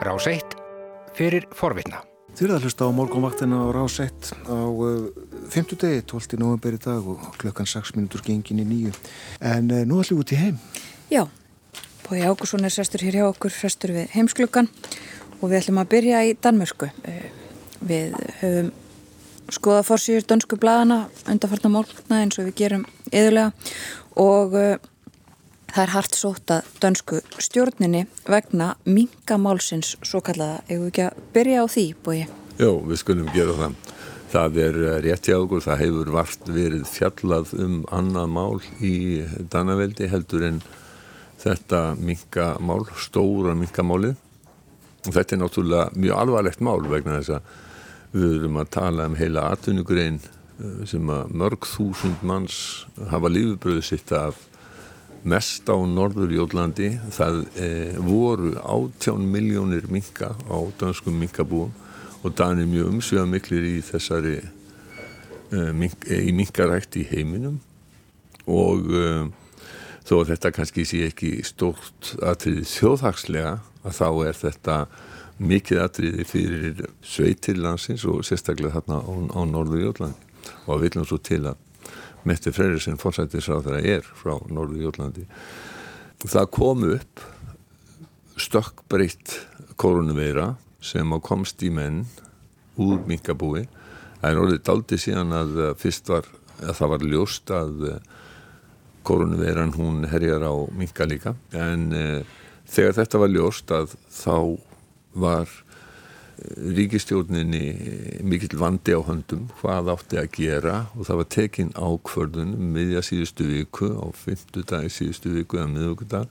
Rás 1 fyrir forvitna. Þið erum að hlusta á morgunvaktina á Rás 1 á uh, 5. degi, 12. november í dag og klukkan 6 minútur gengin í nýju. En uh, nú ætlum við út í heim. Já, Bói Ágússon er sestur hér hjá okkur, sestur við heimsklukkan og við ætlum að byrja í Danmörsku. Uh, við höfum skoða fórsýður dönsku bladana undarfarnar morgunna eins og við gerum yðurlega og það er hart sótt að dönsku stjórninni vegna mingamálsins svo kallaða. Eða ekki að byrja á því, búi? Jó, við skulum gera það. Það er uh, rétt hjá okkur, það hefur vart verið fjallað um annað mál í Danaveldi heldur en þetta mingamál, stóra mingamálið. Þetta er náttúrulega mjög alvarlegt mál vegna þess að Við erum að tala um heila atvinnugrein eh, sem að mörg þúsund manns hafa lífebröðu sitt af mest á norður Jólandi. Það eh, voru átján miljónir minka á danskum minkabúum og danir mjög umsviða miklir í þessari eh, mink, eh, í minkarækt í heiminum og eh, þó að þetta kannski sé ekki stórt aðtrið þjóðhagslega að þá er þetta mikið atriði fyrir sveitirlandsins og sérstaklega þarna á, á Norður Jólandi og að viljum svo til að Mette Freyrisson fórsættisráð þeirra er frá Norður Jólandi það kom upp stökkbreytt koronaveira sem á komst í menn úr minkabúi. Það er orðið daldi síðan að fyrst var að það var ljóst að koronaveiran hún herjar á minka líka. En e, þegar þetta var ljóst að þá var eh, ríkistjórninni mikill vandi á höndum hvað átti að gera og það var tekinn ákvörðun um miðja síðustu viku á fymtu dag síðustu viku eða miðugudag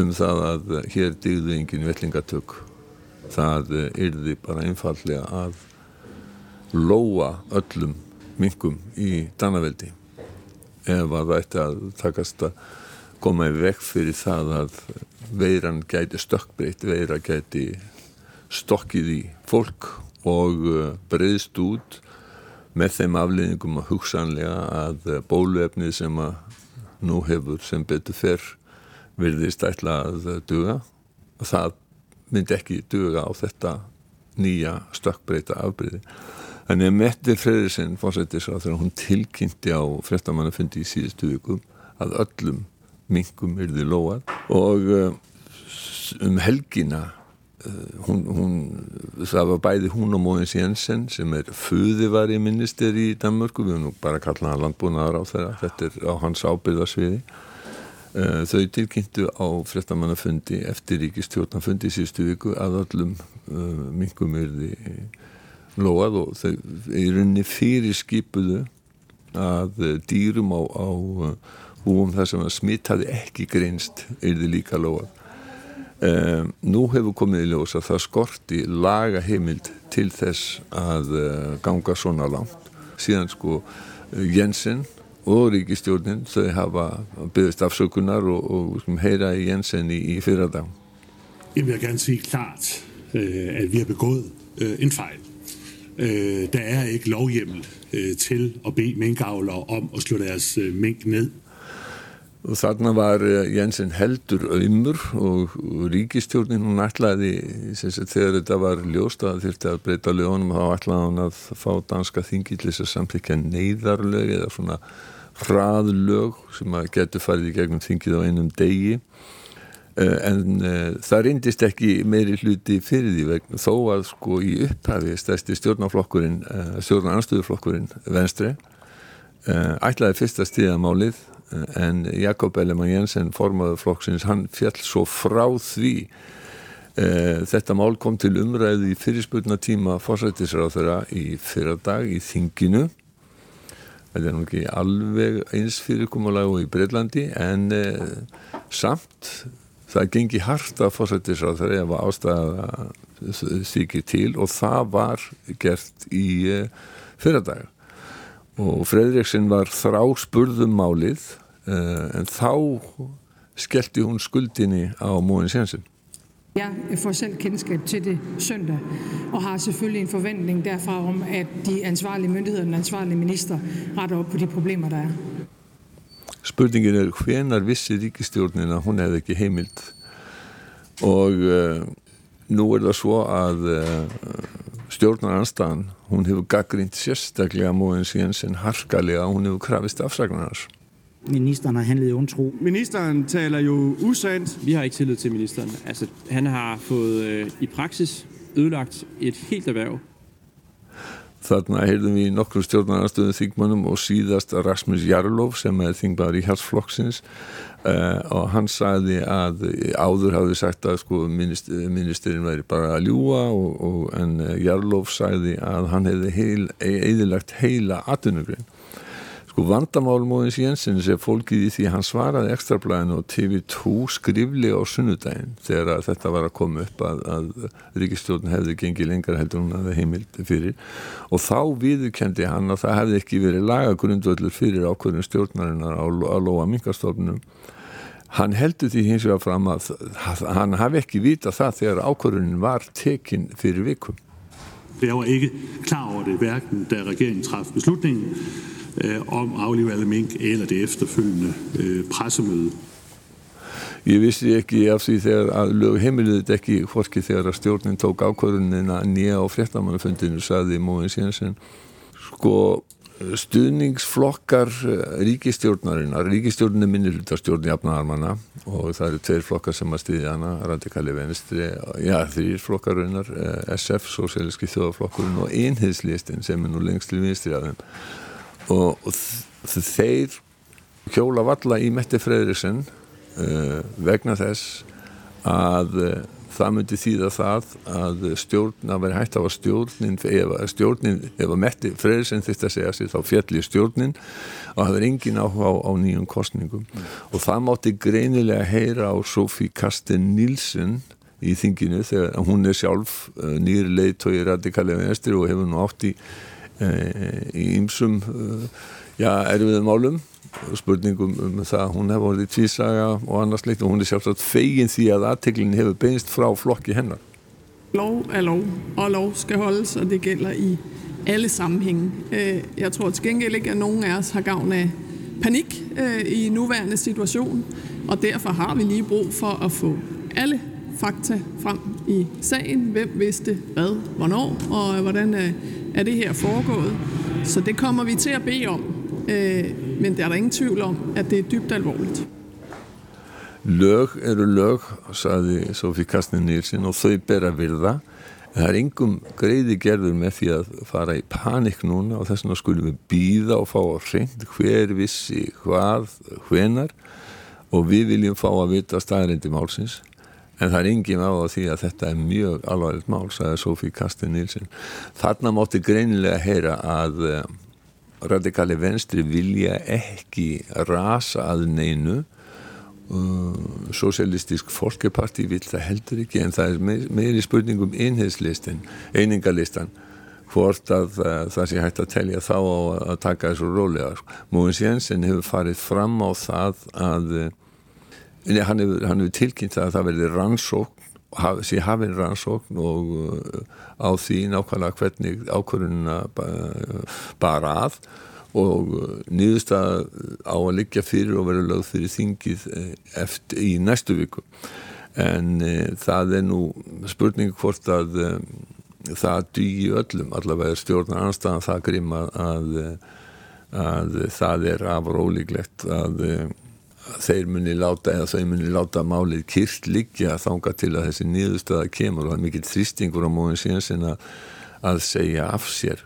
um það að hér digðu engin vellingatök. Það yrði bara einfallega að lóa öllum mingum í Danaveldi ef að ætti að takast að koma í vekk fyrir það að veiran gæti stökkbreytt, veira gæti stokkið í fólk og uh, breyðst út með þeim afleðingum að hugsanlega að bóluefnið sem að nú hefur sem betur fyrr virðist ætla að duga og það myndi ekki duga á þetta nýja stökkbreyta afbreyði. Þannig að Mette Freyrisinn fórsættis á þegar hún tilkynnti á frettamannafundi í síðustu vikum að öllum mingum yrði lóað og uh, um helgina uh, hún, hún, það var bæði hún og Móins Jensen sem er föðivari minister í Danmörku, við höfum nú bara kallað hann landbúnaðar á þeirra, þetta er á hans ábyrðarsviði uh, þau tilkynntu á frettamannafundi eftir ríkistjórnafundi í síðustu viku að öllum uh, mingum yrði lóað og þau í rauninni fyrir skipuðu að dýrum á, á búum þar sem að smitt hafi ekki greinst eða líka lóað Uh, nú hefur komið í ljós að það skorti laga heimild til þess að uh, ganga svona langt. Síðan sko eh, Jensen og ríkistjórnin þau hafa byggðist afsökunar og, og skum, heyra í Jensen í, í fyrra dag Jeg vil gerne sige klart uh, at vi har begået uh, en fejl. Uh, der er ikke lovhjemmel uh, til at bede minkavlere om at slå deres uh, mink ned. Þarna var eh, Jensen heldur auðmur og ríkistjórnin hún ætlaði þegar þetta var ljóst að þurfti að breyta lögunum þá ætlaði hún að fá danska þingillis að samþykja neyðarlög eða svona hraðlög sem að getur farið í gegnum þingið á einum degi. Eh, en uh, það reyndist ekki meiri hluti fyrir því vegna þó að sko í upphafi stærsti stjórnaflokkurinn stjórnarnarstöðuflokkurinn venstri uh, ætlaði fyrsta stíðamálið en Jakob Ellemann Jensen formaður flokksins, hann fjall svo frá því e, þetta mál kom til umræðu í fyrirspurna tíma fórsættisráð þeirra í fyrradag í Þinginu. Þetta er nú ekki alveg eins fyrirkomulag og í Breitlandi en e, samt það gengi harta fórsættisráð þeirra ef ástæða þykir til og það var gert í e, fyrradag. Og Fredriksson var þrá spurðum málið en þá skellti hun skuldinni á Mogens Jensen. Jeg får selv kendskab til det søndag og har selvfølgelig en forventning derfra om, at de ansvarlige myndigheder og den ansvarlige minister retter op på de problemer, der er. Spurningin er hvenar vissi ríkistjórnin að hún hefði ekki heimild og uh, nú er það svo að stjórnar anstaðan, hún hefur gaggrínt sérstaklega Móins Jensen harkalega, hún hefur krafist afsagnar hans. Ministeren har handlet i ondtro. Ministeren taler jo usandt. Vi har ikke tillid til ministeren. Altså, han har fået øh, i praksis ødelagt et helt erhverv. Þarna heyrðum við nokkru stjórnarnastöðum þingmannum og síðast Rasmus Jarlov sem er þingbar í hjálpsflokksins uh, og hann sagði að áður hafði sagt að sko ministerin væri bara að ljúa og, og, en Jarlov sagði að hann hefði heil, eðilagt heila atvinnugrein Sko vandamálmóðins Jensens er fólkið í því hann svaraði ekstrablæðinu og TV2 skriflega á sunnudaginn þegar þetta var að koma upp að, að Ríkistjórn hefði gengið lengar heldur hún að það heimild fyrir og þá viðkendi hann að það hefði ekki verið lagagrundvöldur fyrir ákveðin stjórnarinnar að loa minkastofnum. Hann heldur því hins vegar fram að hann hafi ekki vita það þegar ákveðin var tekinn fyrir vikum. Jeg var ikke klar over det, hverken da regeringen traf beslutningen om at aflive alle mink eller det efterfølgende øh, pressemøde. Ég vissi ekki af því þegar að lög heimiliðið ekki hvorki þegar að stjórnin tók ákvörðunina nýja á fréttamannafundinu saði Móins Jensen sko stuðningsflokkar ríkistjórnarinnar ríkistjórnin er minnilutastjórn jafnaðarmanna og það eru tveir flokkar sem að stiðja hana radikali venstri, já þrýr flokkar raunar, SF, Sósialíski þjóðaflokkurinn og einheðslistinn sem er nú lengst til vinstri af þeim og, þeir hjóla valla í Metti Freyriðsson uh, vegna þess að uh, það myndi þýða það að stjórn að vera hægt að stjórnin ef, stjórnin, ef að Metti Freyriðsson þurfti að segja sér þá fjalli stjórnin og það er engin áhuga á, á nýjum kostningum mm. og það mátti greinilega heyra á Sofí Kasten Nílsson í þinginu þegar hún er sjálf uh, nýri leiðtói radikali og hefur nú átt í Øh, øh, í ymsum já, erfiðum málum spurningum um það hún hefur orðið tvísaga og annars leitt og hún er sjálfsagt fegin því að aðteglin hefur beinst fra flokki hennar Lov er lov, og lov skal holdes, og det gælder i alle sammenhænge. Øh, jeg tror til gengæld ikke, at nogen af os har gavn af panik i nuværende situation, og derfor har vi lige brug for at få alle fakta frem i sagen. Hvem vidste hvad, hvornår, og hvordan er det her foregået. Så det kommer vi til at bede om. Men der er der ingen tvivl om, at det er dybt alvorligt. Lög eru lög, saði Sofí Kastnin Nilsson og þau ber að virða. Það er engum greiði gerður með því að fara í panik núna og þess vegna skulum við býða og fá að hreint hver vissi hvað, hvenar og við viljum fá að vita staðrindi málsins en það er engin á því að þetta er mjög alvarlegt mál, sagði Sofí Kastin Nilsson. Þarna mátti greinilega heyra að uh, radikali venstri vilja ekki rasa að neinu uh, Sosialistisk Folkeparti vil það heldur ekki en það er meir, meiri spurningum einhegslistin, einingalistan hvort að uh, það sé hægt að telja þá á að taka þessu rólega. Móins Jensen hefur farið fram á það að Nei, hann hefur, hefur tilkynnt að það verði rannsókn, haf, sé hafinn rannsókn og uh, á því nákvæmlega hvernig ákvörðunina bara að og uh, niðurstað á að liggja fyrir og vera lögð fyrir þingið eftir í næstu viku. En uh, það er nú spurning hvort að um, það dýi öllum, allavega stjórnar anstæðan það grim að, að, að það er afur ólíklegt að þeir muni láta eða þau muni láta málið kyrkt liggja þánga til að þessi nýðustöða kemur. Og það er mikill þrýstingur á móðin síðan að, að segja af sér.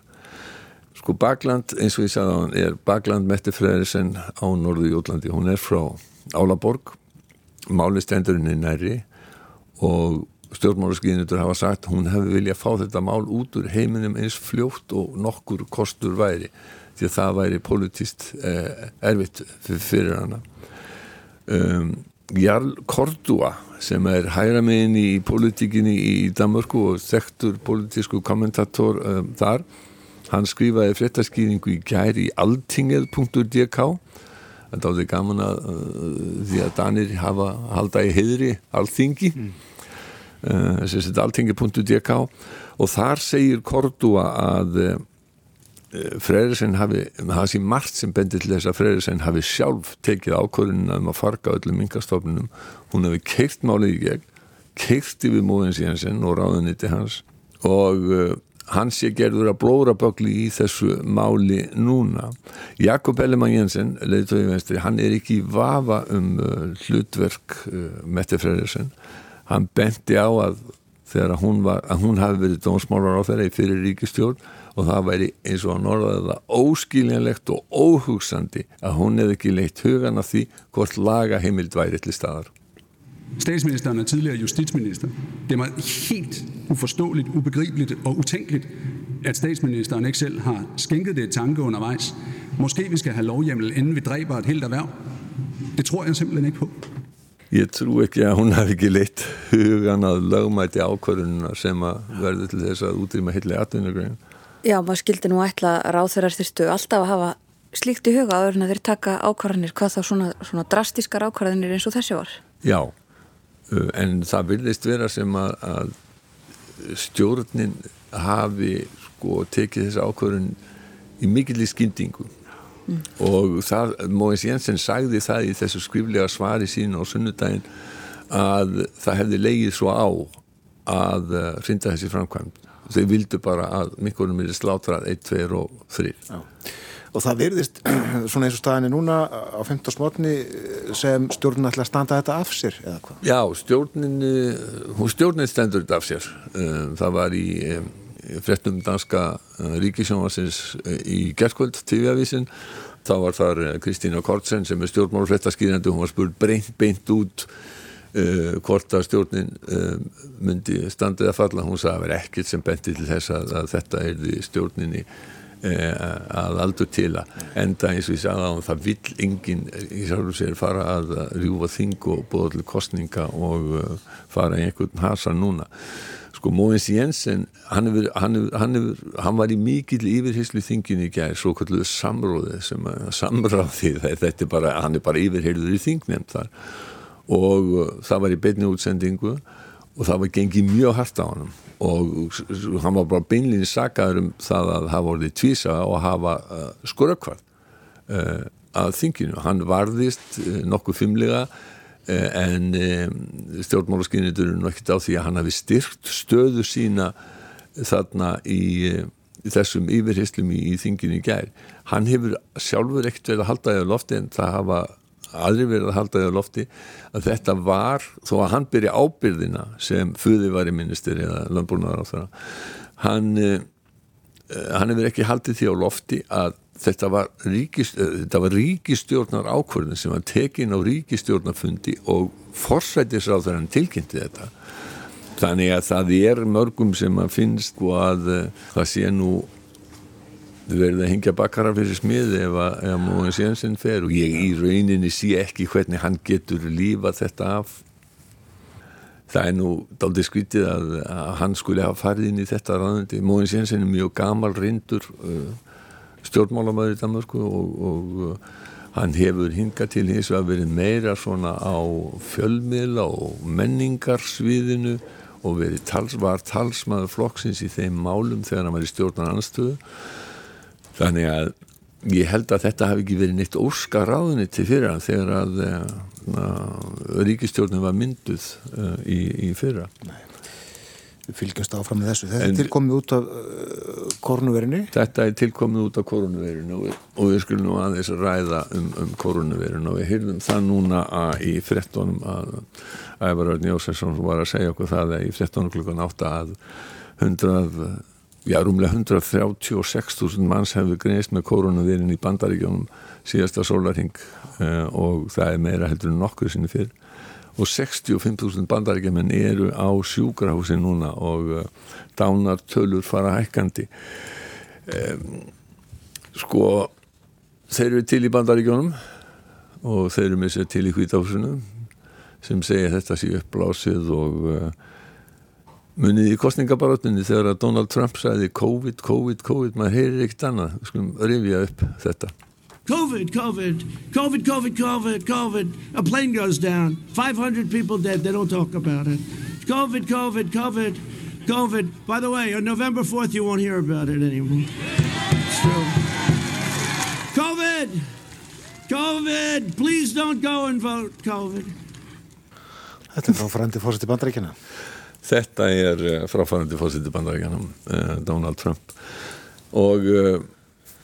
Sko Bagland eins og ég sagði á hann er Bagland Mette Freyriðsen á Norðu Jólandi hún er frá Álaborg. Málið stendurinn er næri og stjórnmálaskiðinutur hafa sagt hún hefði viljað fá þetta mál út úr heiminum eins fljótt og nokkur kostur væri. Því að það væri politist eh, erfitt fyrir hana um, Jarl Kordua sem er hæra megin í politíkinni í Danmörku og þekktur politísku kommentator um, þar. Hann skrifaði fréttaskýringu í gæri í altingið.dk þetta átti gaman að uh, því að Danir hafa halda í heðri alþingi. Mm. uh, þessi altingið.dk og þar segir Kordua að uh, Freyrisinn hafi, það sé margt sem bendir til þess að Freyrisinn hafi sjálf tekið ákvörðunum um að farga öllum minkastofnunum hún hefði keirt málið í gegn keirti við Móðins Jensen og ráðuniti hans og uh, hann sé gerður að blóra bögli í þessu máli núna. Jakob Ellemann Jensen, leiðtói venstri, hann er ekki í vafa um uh, hlutverk Mette Freydersen. Hann benti á að þegar hún, var, að hún hafi verið dómsmálar á þeirra í fyrir ríkistjórn og það væri eins og að norðaða óskiljanlegt og óhugsandi að hun hefði ikke leitt hugan af því hvort laga heimild væri til staðar. Statsministeren er tidligere justitsminister. Det er mig helt uforståeligt, ubegribeligt og utænkeligt, at statsministeren ikke selv har skænket det et tanke undervejs. Måske vi skal have lovhjemmel, inden vi dræber et helt erhverv. Det tror jeg simpelthen ikke på. Ég trú ekki að hún hafi ekki leitt hugan að lögmæti ákvörðununa sem að verður til þess að útrýma hilli atvinnugrein. Já, maður skildi nú ætla ráð þeirra þurftu alltaf að hafa slíkt í huga áður en að þeir taka ákvarðanir hvað þá svona, svona drastískar ákvarðanir eins og þessi var. Já, uh, en það vilist vera sem að, að stjórnin hafi sko tekið þessi ákvarðun í mikill í skyndingu mm. og það, Móins Jensen sagði það í þessu skriflega svari sín á sunnudaginn að það hefði leigið svo á að uh, þessi framkvæmt þau vildu bara að mikilvægum er slátrað 1, 2 og 3 Já. og það virðist svona eins og staðinni núna á 15. smotni sem stjórnin ætla að standa þetta af sér eða hvað? Já, stjórnin hún stjórnin stendur þetta af sér um, það var í um, frettum danska ríkisjónvarsins í gerðkvöld TV-avísin þá var þar Kristína Kortsen sem er stjórnmálfrettaskýrandi hún var spurt beint, beint út uh, hvort að stjórnin uh, myndi standið að falla hún sagði að það var ekkert sem benti til þess að, að þetta er stjórninni uh, að aldur til að enda eins og ég sagði að það vill enginn í sjálfur sér fara að rjúfa þing og búða til kostninga og fara í einhvern hasa núna. Sko Móins Jensen hann, hefur, hann, hefur, hann, hefur, hann var í mikill yfirheyslu þinginu í gæð svo kalluðu samróði sem samráði þetta er bara, hann er bara yfirheyrður í þingnefnd þar og uh, það var í beinni útsendingu og það var gengið mjög hardt á hann og hann var bara beinlinni sagaður um það að hafa orðið tvísa og hafa uh, skurökkvart uh, að þinginu, hann varðist uh, nokkuð fimmlega uh, en stjórnmálaskynnitur er nokkið á því að hann hafi styrkt stöðu sína þarna í, uh, í þessum yfirhyslum í, í þinginu í gær. Hann hefur sjálfur ekkert verið að halda í lofti en það hafa aðri verið að halda því á lofti að þetta var, þó að hann byrja ábyrðina sem föði var í ministeri eða landbúrnaðar á það hann eh, hann hefur ekki haldið því á lofti að þetta var, ríkist, eh, þetta var ríkistjórnar ákvörðin sem var tekin á ríkistjórnarfundi og forsætisráður hann tilkynnti þetta. Þannig að það er mörgum sem að finnst og að eh, það sé nú verið að hengja bakkara fyrir smiði ef að, að Móins Jensen fer og ég í rauninni sé ekki hvernig hann getur lífa þetta af. Það er nú daldi skvítið að, að hann skulle hafa farið inn í þetta ráðandi Móins Jensen er mjög gamal reyndur uh, stjórnmálamöður í Danmarku og, og uh, hann hefur hingað til hins að verið meira svona á fjölmiðla og menningarsviðinu og tals, var talsmaður flokksins í þeim málum þegar hann var í stjórnar anstöðu þannig að ég held að þetta hafi ekki verið neitt óska ráðuniti fyrir hann þegar að, að ríkistjórnum var mynduð uh, í, í fyrra Nei fylgjast áfram með þessu. Þetta en, er tilkomið út af uh, koronavirinu? Þetta er tilkomið út af koronavirinu og, og við skulum nú aðeins ræða um, um koronavirinu og við hyrðum það núna að í frettónum að Ævar Örn Jósesson var að segja okkur það að í frettónum klukkan átta að 100 já, rúmlega 136.000 manns hefur greinist með koronavirinn í bandaríkjónum síðasta sólarhing uh, og það er meira heldur en nokkur sinni fyrr. Og 65.000 bandaríkjumenn eru á sjúkrahúsi núna og uh, dánar tölur fara hækkandi. Um, sko þeir eru til í bandaríkjónum og þeir eru með sér til í hvítahúsinu sem segja þetta sé uppblásið og uh, munið í kostningabarátunni þegar að Donald Trump sagði COVID, COVID, COVID maður heyrir ekkert annað, við skulum rifja upp þetta. COVID, COVID, COVID, COVID, COVID, COVID. A plane goes down, 500 people dead, they don't talk about it. COVID, COVID, COVID, COVID. By the way, on November 4th you won't hear about it anymore. It's true COVID COVID, please don't go and vote COVID. Þetta er fráfærandi fórseti bandaríkjana. Þetta er eh, fráfærandi fórseti bandaríkjana, uh, Donald Trump. Og uh,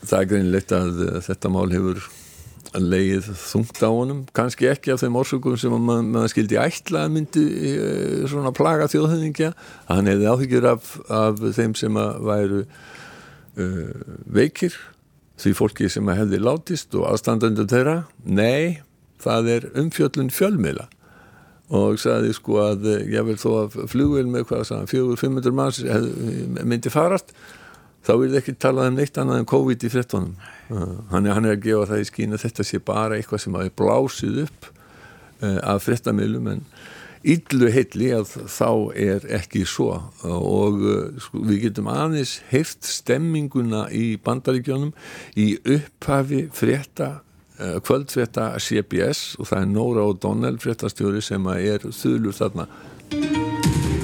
það er greinleitt að uh, þetta mál hefur leið þungt á honum, kannski ekki af þeim orsökum sem maður mað skildi ætla að myndi svona plaga þjóðhengja, hann hefði áhyggjur af, af þeim sem að væru veikir því fólki sem hefði látist og aðstandöndu þeirra, nei það er umfjöllun fjölmiðla og sagði sko að ég vil þó að flugvel með hvað sagði, 400-500 manns myndi farast þá vil það ekki talað um neitt annað en COVID í frettunum hann er, hann er að gefa það í skín að þetta sé bara eitthvað sem hafi blásið upp af frettamilum en yllu heilli að þá er ekki svo. Og sko, við getum aðeins heilt stemminguna í bandaríkjónum í upphafi frétta kvöldfrétta CBS og það er Nora O'Donnell fréttastjóri sem er þulur þarna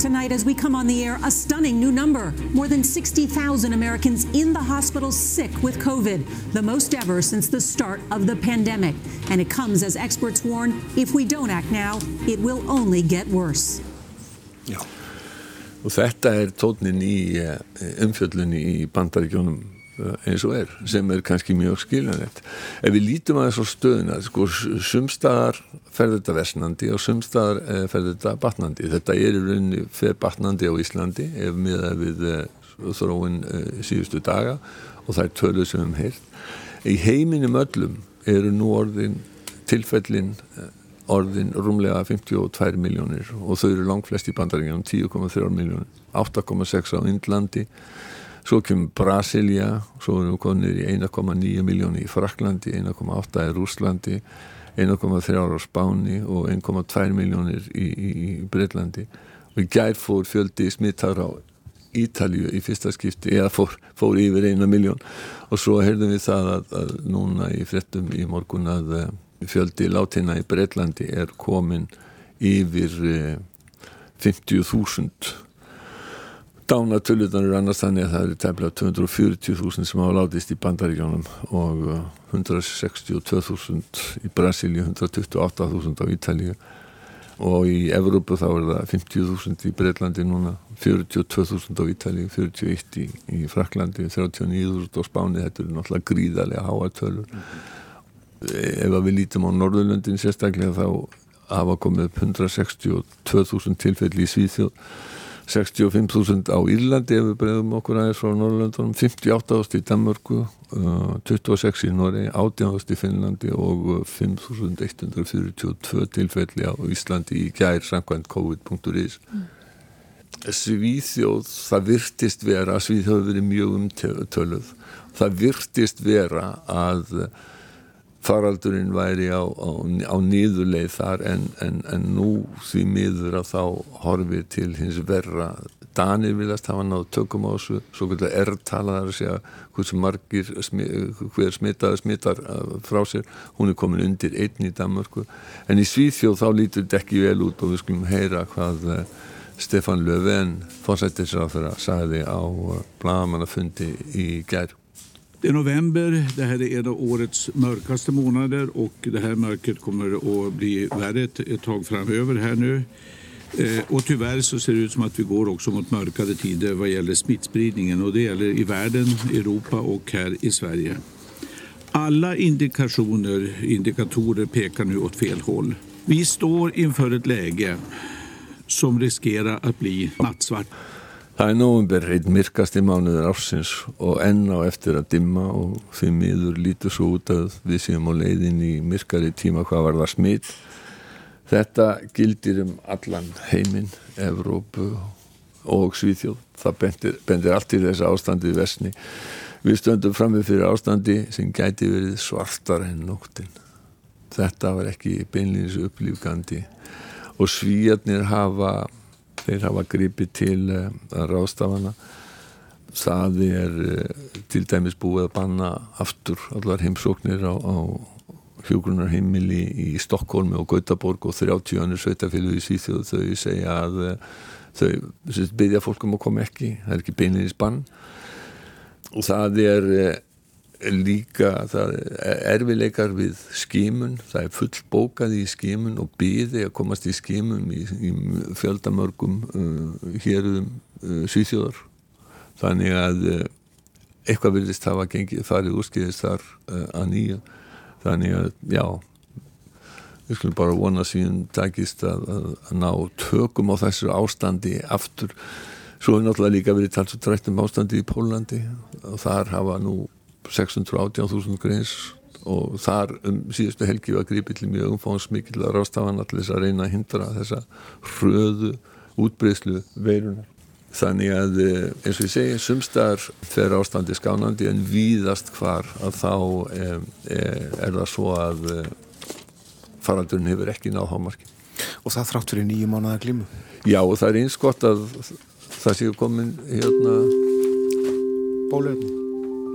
Tonight, as we come on the air, a stunning new number. More than 60,000 Americans in the hospital sick with COVID, the most ever since the start of the pandemic. And it comes as experts warn if we don't act now, it will only get worse. Já, og þetta er tónin í umfjöllunni í bandaríkjónum eins og er, sem er kannski mjög skiljanlegt. Ef við lítum að þessu stöðuna, sko, sumstaðar fer þetta versnandi og sumstaðar eh, fer þetta batnandi. Þetta er í rauninni fer batnandi á Íslandi ef miða við eh, þróun eh, síðustu daga og það er töluð sem við hefum heilt. Í heiminum öllum eru nú orðin tilfellin orðin rúmlega 52 miljónir og þau eru langt flest í bandaríkjum 10,3 miljónir, 8,6 á Índlandi Svo kemur Brasilia, svo erum við konir í 1,9 miljóni í Fraklandi, 1,8 í Rúslandi, 1,3 á Spáni og 1,2 miljónir í, í, í Breitlandi. Og í gær fór fjöldi smittar á Ítalju í fyrsta skipti, eða fór, fór yfir eina miljón. Og svo heyrðum við það að, að núna í frettum í morgun að uh, fjöldi látina í Breitlandi er komin yfir uh, 50.000 Dánatöluðan eru annars þannig að það eru tefnilega 240.000 sem hafa látist í bandaríkjónum og 162.000 í Brasilíu, 128.000 á Ítalíu og í Evrópu þá er það 50.000 í Breitlandi núna, 42.000 á Ítalíu, 41 í, í Fraklandi, 39.000 á Spáni, þetta eru náttúrulega gríðarlega háartölur. Mm -hmm. Ef við lítum á Norðurlöndin sérstaklega þá hafa komið upp 162.000 tilfelli í Svíþjóð 65.000 á Írlandi ef við bregðum okkur aðeins frá Norrlöndunum 58.000 í Danmörku uh, 26 í Norri 18.000 í Finnlandi og 5.142 tilfelli á Íslandi í gær samkvæmt covid.is mm. Svíþjóð það virtist vera Svíþjóð verið mjög umtöluð það virtist vera að faraldurinn væri á, á, á nýðuleið þar en, en, en nú því miður að þá horfið til hins verra. Danir viljast hafa náðu tökum á þessu svo kvölda errtalaðar að segja hversu margir hver smitaði smittar frá sér. Hún er komin undir einn í Danmarku en í Svíþjóð þá lítur þetta ekki vel út og við skulum heyra hvað eh, Stefan Löfven fórsættisrað þeirra sagði á eh, blagamannafundi í gær Det är november, det här är en av årets mörkaste månader och det här mörkret kommer att bli värre ett, ett tag framöver här nu. Eh, och tyvärr så ser det ut som att vi går också mot mörkade tider vad gäller smittspridningen och det gäller i världen, Europa och här i Sverige. Alla indikationer, indikatorer pekar nu åt fel håll. Vi står inför ett läge som riskerar att bli nattsvart. Það er nógumber einn myrkasti mánuður ársins og enn á eftir að dimma og því miður lítur svo út að við séum á leiðin í myrkari tíma hvað var það smitt. Þetta gildir um allan heiminn, Evrópu og Svíþjóð. Það bendir, bendir allt í þessu ástandi í vesni. Við stöndum framið fyrir ástandi sem gæti verið svartar enn nóttin. Þetta var ekki beinlýnis upplýfgandi og svíjarnir hafa þeir hafa gripið til uh, ráðstafana. Það er uh, til dæmis búið að banna aftur allar heimsóknir á, á hjógrunarheimili í Stokkólmi og Gautaborg og 30 önnur sveitafélag í Svíþjóð. Þau segja að uh, þau byggja fólkum að koma ekki. Það er ekki beinir í spann og það er líka það er erfileikar við skimun, það er full bókað í skimun og byði að komast í skimun í, í fjöldamörgum uh, hérum uh, Svíþjóðar. Þannig að uh, eitthvað vilist hafa gengið farið úrskiðist þar uh, að nýja þannig að já við skulum bara vona síðan takist að, að, að ná tökum á þessu ástandi aftur. Svo hefur náttúrulega líka verið talsað drætt um ástandi í Pólandi og þar hafa nú 618.000 greins og þar um síðustu helgi var grípið til mjög umfáðsmikill að rástafana til þess að reyna að hindra þessa hröðu útbreyslu veirunar. Þannig að eins og ég segi, sumstar fer ástandi skánandi en víðast hvar að þá e, e, er það svo að e, faraldurinn hefur ekki náð hámarki. Og það þrátt fyrir nýju mánuða glímu? Já og það er eins gott að það séu komin hérna bólöfni.